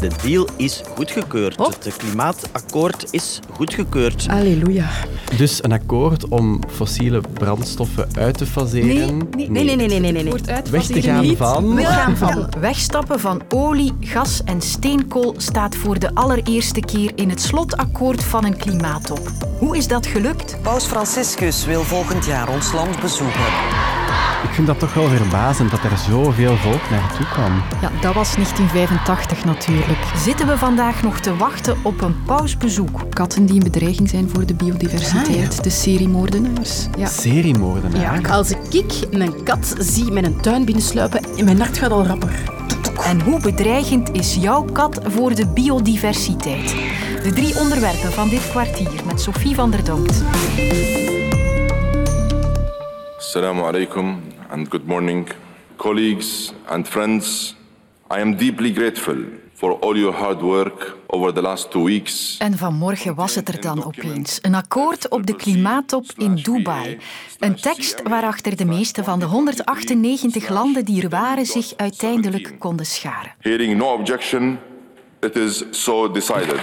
De deal is goedgekeurd. Het klimaatakkoord is goedgekeurd. Halleluja. Dus een akkoord om fossiele brandstoffen uit te faseren? Nee, nee, nee, nee, nee, nee. nee. Weg te gaan van... Weggaan van. Wegstappen van olie, gas en steenkool staat voor de allereerste keer in het slotakkoord van een klimaattop. Hoe is dat gelukt? Paus Franciscus wil volgend jaar ons land bezoeken. Ik vind dat toch wel verbazend dat er zoveel volk naartoe kwam. Ja, dat was 1985 natuurlijk. Zitten we vandaag nog te wachten op een pausbezoek? Katten die een bedreiging zijn voor de biodiversiteit, de seriemoordenaars. Ja. Seriemoordenaar? Ja, als ik een kat zie met een tuin binnensluipen, mijn hart gaat al rapper. En hoe bedreigend is jouw kat voor de biodiversiteit? De drie onderwerpen van dit kwartier met Sophie van der Donkt. Assalamu alaikum and good morning. Colleagues and friends, I am deeply grateful for all your hard work over the last two weeks. En vanmorgen was het er dan opeens. Een akkoord op de klimaattop in Dubai. Een tekst waarachter de meeste van de 198 landen die er waren zich uiteindelijk konden scharen. Hearing no objection, it is so decided.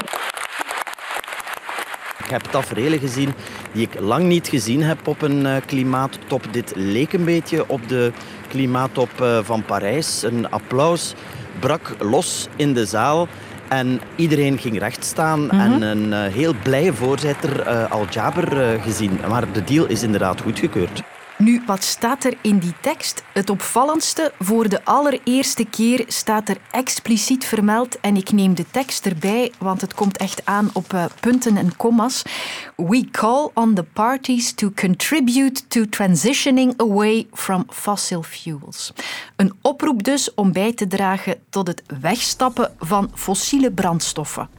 Ik heb tafereelen gezien die ik lang niet gezien heb op een uh, klimaattop. Dit leek een beetje op de klimaattop uh, van Parijs. Een applaus brak los in de zaal. En iedereen ging recht staan mm -hmm. en een uh, heel blije voorzitter Al Jaber gezien. Maar de deal is inderdaad goedgekeurd. Nu, wat staat er in die tekst? Het opvallendste, voor de allereerste keer staat er expliciet vermeld, en ik neem de tekst erbij, want het komt echt aan op uh, punten en commas. We call on the parties to contribute to transitioning away from fossil fuels. Een oproep dus om bij te dragen tot het wegstappen van fossiele brandstoffen.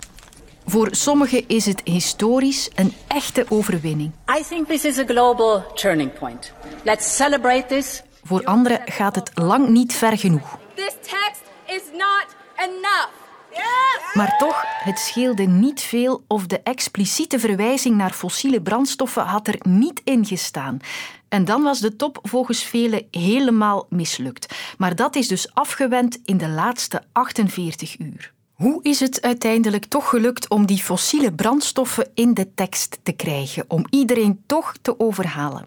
Voor sommigen is het historisch een echte overwinning. I think this is a global turning point. Let's celebrate this. Voor anderen gaat het lang niet ver genoeg. This text is not enough. Yes! Maar toch, het scheelde niet veel of de expliciete verwijzing naar fossiele brandstoffen had er niet in gestaan. En dan was de top volgens velen helemaal mislukt. Maar dat is dus afgewend in de laatste 48 uur. Hoe is het uiteindelijk toch gelukt om die fossiele brandstoffen in de tekst te krijgen, om iedereen toch te overhalen?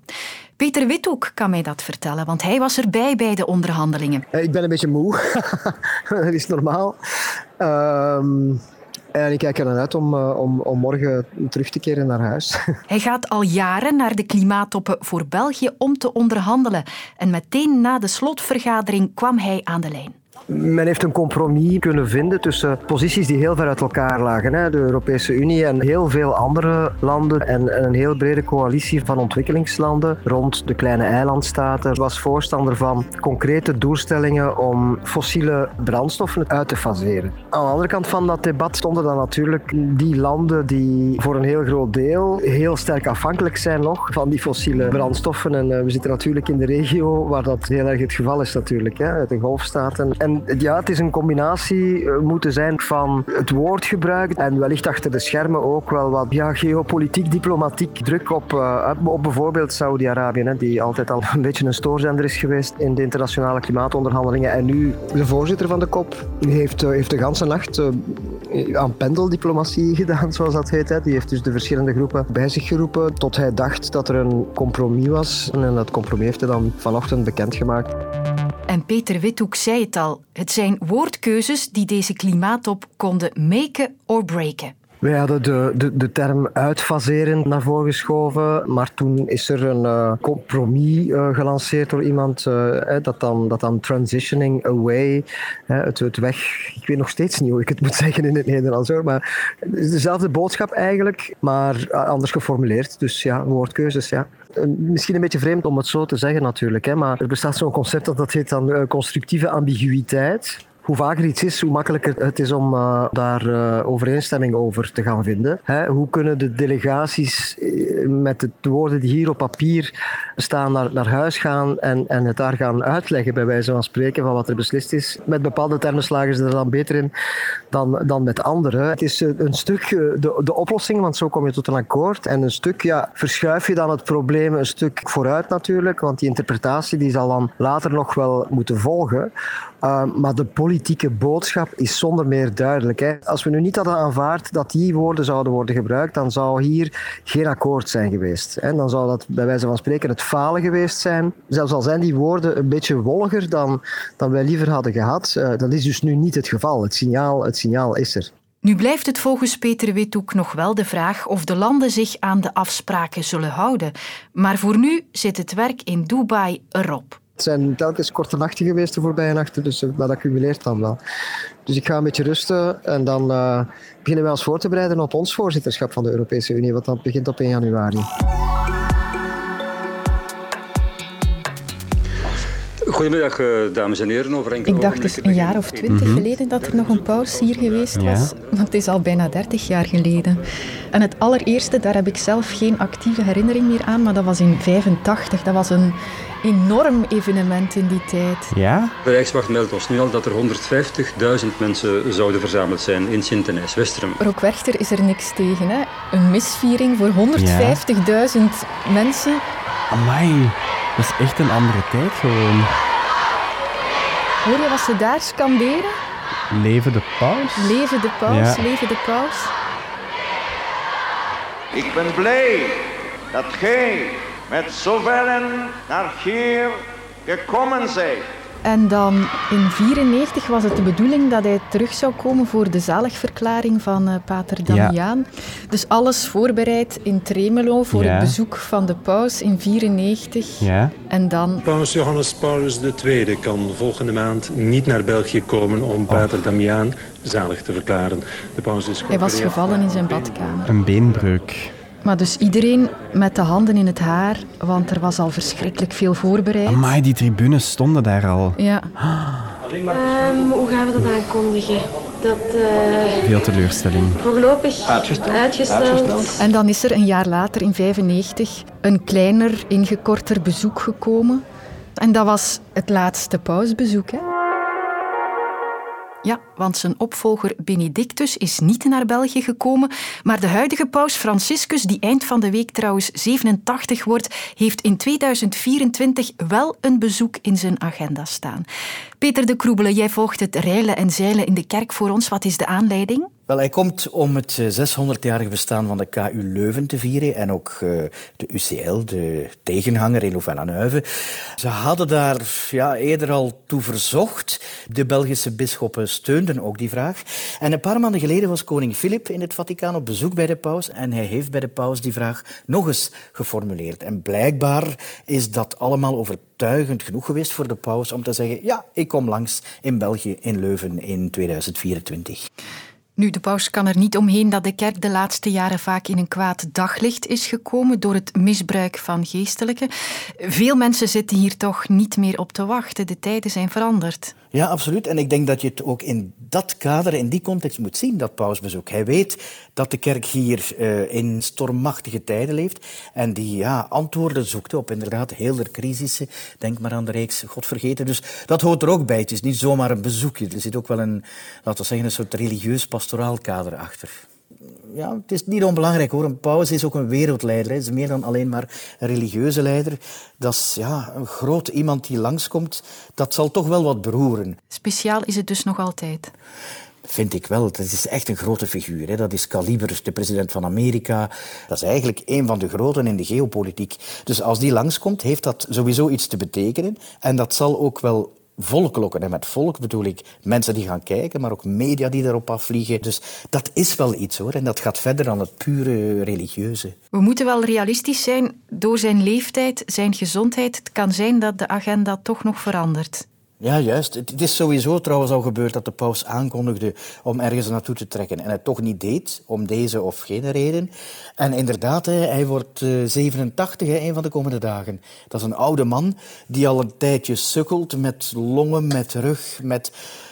Peter Withoek kan mij dat vertellen, want hij was erbij bij de onderhandelingen. Ik ben een beetje moe, dat is normaal. Um... En ik kijk er naar uit om, om, om morgen terug te keren naar huis. Hij gaat al jaren naar de klimaattoppen voor België om te onderhandelen. En meteen na de slotvergadering kwam hij aan de lijn. Men heeft een compromis kunnen vinden tussen posities die heel ver uit elkaar lagen. Hè. De Europese Unie en heel veel andere landen en een heel brede coalitie van ontwikkelingslanden rond de kleine eilandstaten was voorstander van concrete doelstellingen om fossiele brandstoffen uit te faseren. Aan de andere kant van dat debat stonden dan natuurlijk die landen die voor een heel groot deel heel sterk afhankelijk zijn nog van die fossiele brandstoffen. En uh, we zitten natuurlijk in de regio waar dat heel erg het geval is natuurlijk, hè, de golfstaten. En ja, het is een combinatie moeten zijn van het woordgebruik en wellicht achter de schermen ook wel wat ja, geopolitiek, diplomatiek druk op, uh, op bijvoorbeeld Saudi-Arabië, die altijd al een beetje een stoorzender is geweest in de internationale klimaatonderhandelingen. En nu de voorzitter van de COP heeft, uh, heeft de ganse nacht aan pendeldiplomatie gedaan, zoals dat heet. Hè. Die heeft dus de verschillende groepen bij zich geroepen tot hij dacht dat er een compromis was. En dat compromis heeft hij dan vanochtend bekendgemaakt. En Peter Withoek zei het al, het zijn woordkeuzes die deze klimaattop konden maken or breken. Wij hadden de, de, de term uitfaseren naar voren geschoven, maar toen is er een uh, compromis uh, gelanceerd door iemand uh, dat, dan, dat dan transitioning away, het, het weg, ik weet nog steeds niet hoe ik het moet zeggen in het Nederlands hoor, maar het is dezelfde boodschap eigenlijk, maar anders geformuleerd. Dus ja, woordkeuzes, ja. Misschien een beetje vreemd om het zo te zeggen natuurlijk, hè, maar er bestaat zo'n concept dat, dat heet dan constructieve ambiguïteit hoe vaker iets is, hoe makkelijker het is om uh, daar uh, overeenstemming over te gaan vinden. Hè? Hoe kunnen de delegaties met de woorden die hier op papier staan naar, naar huis gaan en, en het daar gaan uitleggen, bij wijze van spreken, van wat er beslist is. Met bepaalde termen slagen ze er dan beter in dan, dan met andere. Het is een stuk de, de oplossing, want zo kom je tot een akkoord. En een stuk ja, verschuif je dan het probleem een stuk vooruit natuurlijk, want die interpretatie die zal dan later nog wel moeten volgen. Uh, maar de politieke boodschap is zonder meer duidelijk. Hè. Als we nu niet hadden aanvaard dat die woorden zouden worden gebruikt, dan zou hier geen akkoord zijn geweest. Dan zou dat bij wijze van spreken het falen geweest zijn. Zelfs al zijn die woorden een beetje wolliger dan, dan wij liever hadden gehad. Uh, dat is dus nu niet het geval. Het signaal, het signaal is er. Nu blijft het volgens Peter Withoek nog wel de vraag of de landen zich aan de afspraken zullen houden. Maar voor nu zit het werk in Dubai erop. Het zijn telkens korte nachten geweest de voorbije nachten, dus dat accumuleert dan wel. Dus ik ga een beetje rusten en dan uh, beginnen wij ons voor te bereiden op ons voorzitterschap van de Europese Unie, wat dan begint op 1 januari. Goedemiddag, eh, dames en heren. Over ik dacht dus een jaar of twintig mhm. geleden dat er nog een paus hier geweest was. Want het is al bijna dertig jaar geleden. En het allereerste, daar heb ik zelf geen actieve herinnering meer aan, maar dat was in 85. Dat was een enorm evenement in die tijd. Ja? De Rijkswacht meldt ons nu al dat er 150.000 mensen zouden verzameld zijn in Sint-Denijs-Westerum. Ook Werchter is er niks tegen. Hè? Een misviering voor 150.000 mensen. Amai, dat is echt een andere tijd gewoon. Hoor je wat ze daar scanderen? Leven de paus? Leven de paus, ja. leven de paus. Ik ben blij dat gij met zoveel naar hier gekomen zijt. En dan in 1994 was het de bedoeling dat hij terug zou komen voor de zaligverklaring van uh, Pater Damiaan. Dus alles voorbereid in Tremelo voor het bezoek van de paus in 1994. Ja. En dan... Paus Johannes Paulus II kan volgende maand niet naar België komen om Pater Damiaan zalig te verklaren. De paus is hij was gevallen in zijn badkamer. Een beenbreuk. Maar dus iedereen met de handen in het haar, want er was al verschrikkelijk veel voorbereid. Amai, die tribunes stonden daar al. Ja. Um, hoe gaan we dat aankondigen? Dat, uh, Veel teleurstelling. Voorlopig uitgesteld. uitgesteld. En dan is er een jaar later, in 1995, een kleiner, ingekorter bezoek gekomen. En dat was het laatste pausbezoek. Hè? Ja, want zijn opvolger Benedictus is niet naar België gekomen, maar de huidige paus Franciscus, die eind van de week trouwens 87 wordt, heeft in 2024 wel een bezoek in zijn agenda staan. Peter de Kroebelen, jij volgt het reilen en zeilen in de kerk voor ons. Wat is de aanleiding? Wel, hij komt om het 600-jarig eh, bestaan van de KU Leuven te vieren en ook uh, de UCL, de tegenhanger in Louvain-la-Neuve. Ze hadden daar ja, eerder al toe verzocht. De Belgische bisschoppen steunden ook die vraag. En een paar maanden geleden was koning Filip in het Vaticaan op bezoek bij de paus en hij heeft bij de paus die vraag nog eens geformuleerd. En blijkbaar is dat allemaal overtuigend genoeg geweest voor de paus om te zeggen ja, ik kom langs in België, in Leuven in 2024. Nu, de paus kan er niet omheen dat de kerk de laatste jaren vaak in een kwaad daglicht is gekomen door het misbruik van geestelijken. Veel mensen zitten hier toch niet meer op te wachten. De tijden zijn veranderd. Ja, absoluut. En ik denk dat je het ook in dat kader, in die context moet zien, dat pausbezoek. Hij weet dat de kerk hier uh, in stormachtige tijden leeft en die ja, antwoorden zoekt op inderdaad heel de crisissen. Denk maar aan de reeks God vergeten. Dus dat hoort er ook bij. Het is niet zomaar een bezoekje. Er zit ook wel een, laten we zeggen, een soort religieus pastoraal kader achter ja, het is niet onbelangrijk hoor. Een paus is ook een wereldleider. Hij is meer dan alleen maar een religieuze leider. Dat is ja, een groot iemand die langskomt. Dat zal toch wel wat beroeren. Speciaal is het dus nog altijd? Vind ik wel. Dat is echt een grote figuur. Hè. Dat is Kaliber, de president van Amerika. Dat is eigenlijk een van de groten in de geopolitiek. Dus als die langskomt, heeft dat sowieso iets te betekenen. En dat zal ook wel volk lokken. En met volk bedoel ik mensen die gaan kijken, maar ook media die erop afvliegen. Dus dat is wel iets hoor. En dat gaat verder dan het pure religieuze. We moeten wel realistisch zijn. Door zijn leeftijd, zijn gezondheid, het kan zijn dat de agenda toch nog verandert. Ja, juist. Het is sowieso trouwens al gebeurd dat de paus aankondigde om ergens naartoe te trekken en het toch niet deed, om deze of geen reden. En inderdaad, hij wordt 87 een van de komende dagen. Dat is een oude man die al een tijdje sukkelt met longen, met rug, met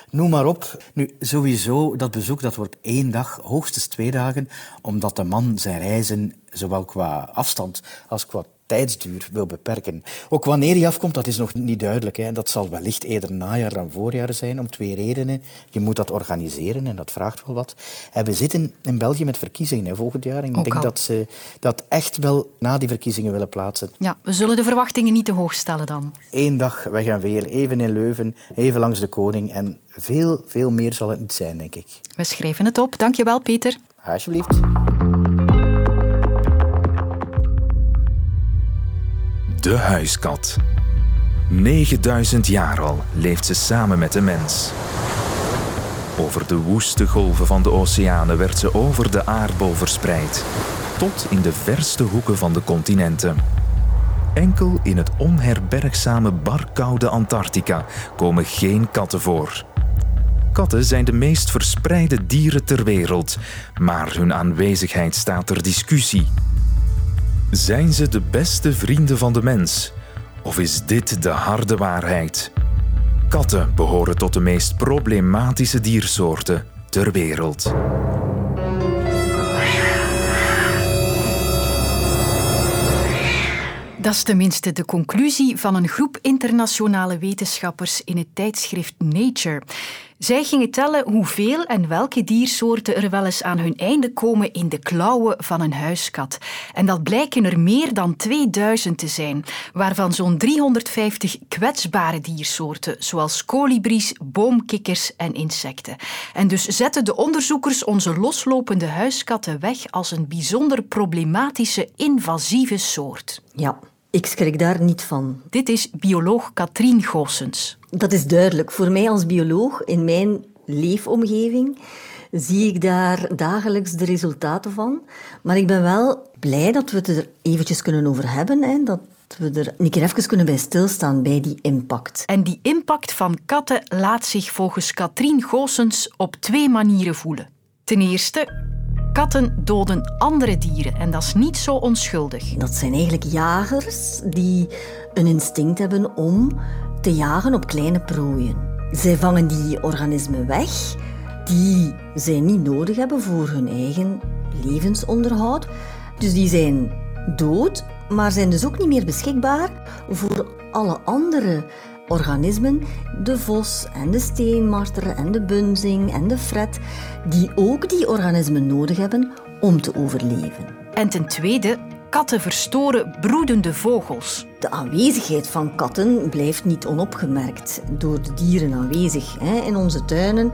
noem maar op. Nu, sowieso, dat bezoek dat wordt één dag, hoogstens twee dagen, omdat de man zijn reizen, zowel qua afstand als qua tijdsduur wil beperken. Ook wanneer hij afkomt, dat is nog niet duidelijk. Hè. Dat zal wellicht eerder najaar dan voorjaar zijn, om twee redenen. Je moet dat organiseren en dat vraagt wel wat. En we zitten in België met verkiezingen hè, volgend jaar. En ik denk dat ze dat echt wel na die verkiezingen willen plaatsen. Ja, we zullen de verwachtingen niet te hoog stellen dan. Eén dag, we gaan weer even in Leuven, even langs de koning. En veel, veel meer zal het niet zijn, denk ik. We schrijven het op. Dank je wel, Peter. Alsjeblieft. De huiskat. 9000 jaar al leeft ze samen met de mens. Over de woeste golven van de oceanen werd ze over de aardbol verspreid, tot in de verste hoeken van de continenten. Enkel in het onherbergzame barkoude Antarctica komen geen katten voor. Katten zijn de meest verspreide dieren ter wereld, maar hun aanwezigheid staat ter discussie. Zijn ze de beste vrienden van de mens? Of is dit de harde waarheid? Katten behoren tot de meest problematische diersoorten ter wereld. Dat is tenminste de conclusie van een groep internationale wetenschappers in het tijdschrift Nature. Zij gingen tellen hoeveel en welke diersoorten er wel eens aan hun einde komen in de klauwen van een huiskat. En dat blijken er meer dan 2000 te zijn, waarvan zo'n 350 kwetsbare diersoorten, zoals kolibries, boomkikkers en insecten. En dus zetten de onderzoekers onze loslopende huiskatten weg als een bijzonder problematische invasieve soort. Ja, ik schrik daar niet van. Dit is bioloog Katrien Goossens. Dat is duidelijk. Voor mij als bioloog, in mijn leefomgeving, zie ik daar dagelijks de resultaten van. Maar ik ben wel blij dat we het er eventjes kunnen over hebben. Hè, dat we er een keer even kunnen bij stilstaan, bij die impact. En die impact van katten laat zich volgens Katrien Goossens op twee manieren voelen. Ten eerste, Katten doden andere dieren en dat is niet zo onschuldig. Dat zijn eigenlijk jagers die een instinct hebben om te jagen op kleine prooien. Zij vangen die organismen weg die zij niet nodig hebben voor hun eigen levensonderhoud. Dus die zijn dood, maar zijn dus ook niet meer beschikbaar voor alle andere organismen, de vos en de steenmarter en de bunzing en de fret, die ook die organismen nodig hebben om te overleven. En ten tweede, katten verstoren broedende vogels. De aanwezigheid van katten blijft niet onopgemerkt door de dieren aanwezig hè, in onze tuinen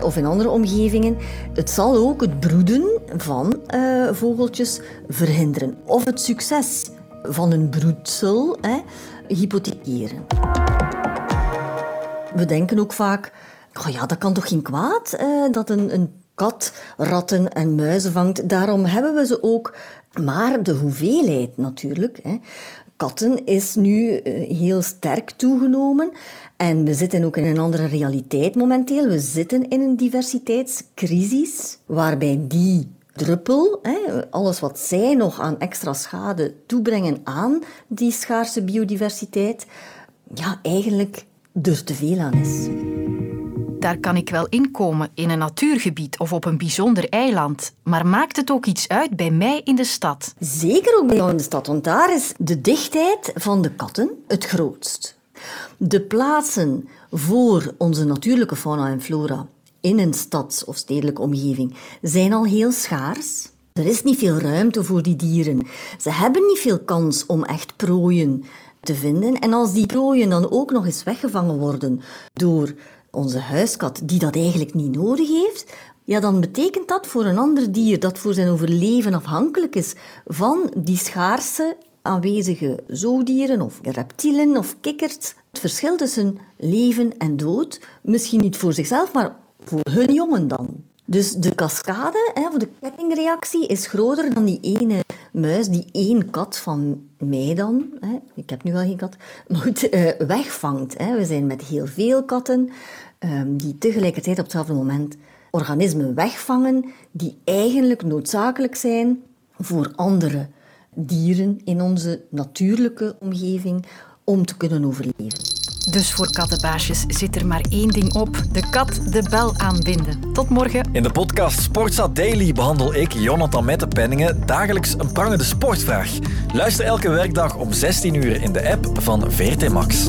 of in andere omgevingen. Het zal ook het broeden van uh, vogeltjes verhinderen of het succes van een broedsel hè, hypothekeren. We denken ook vaak, oh ja, dat kan toch geen kwaad eh, dat een, een kat ratten en muizen vangt. Daarom hebben we ze ook. Maar de hoeveelheid natuurlijk. Hè. Katten is nu eh, heel sterk toegenomen. En we zitten ook in een andere realiteit momenteel. We zitten in een diversiteitscrisis, waarbij die druppel, alles wat zij nog aan extra schade toebrengen aan die schaarse biodiversiteit, ja, eigenlijk er te veel aan is. Daar kan ik wel inkomen in een natuurgebied of op een bijzonder eiland. Maar maakt het ook iets uit bij mij in de stad? Zeker ook bij jou in de stad, want daar is de dichtheid van de katten het grootst. De plaatsen voor onze natuurlijke fauna en flora in een stads- of stedelijke omgeving zijn al heel schaars. Er is niet veel ruimte voor die dieren. Ze hebben niet veel kans om echt prooien te vinden. En als die prooien dan ook nog eens weggevangen worden door onze huiskat, die dat eigenlijk niet nodig heeft, ja, dan betekent dat voor een ander dier dat voor zijn overleven afhankelijk is van die schaarse aanwezige zoodieren of reptielen of kikkers. Het verschil tussen leven en dood, misschien niet voor zichzelf, maar voor hun jongen dan. Dus de cascade, hè, de kettingreactie, is groter dan die ene muis, die één kat van mij dan, hè, ik heb nu wel geen kat, goed, uh, wegvangt. Hè. We zijn met heel veel katten um, die tegelijkertijd op hetzelfde moment organismen wegvangen die eigenlijk noodzakelijk zijn voor andere dieren in onze natuurlijke omgeving om te kunnen overleven. Dus voor kattenbaasjes zit er maar één ding op. De kat de bel aanbinden. Tot morgen. In de podcast Sportstad Daily behandel ik, Jonathan Mettenpenningen, dagelijks een prangende sportvraag. Luister elke werkdag om 16 uur in de app van VRT Max.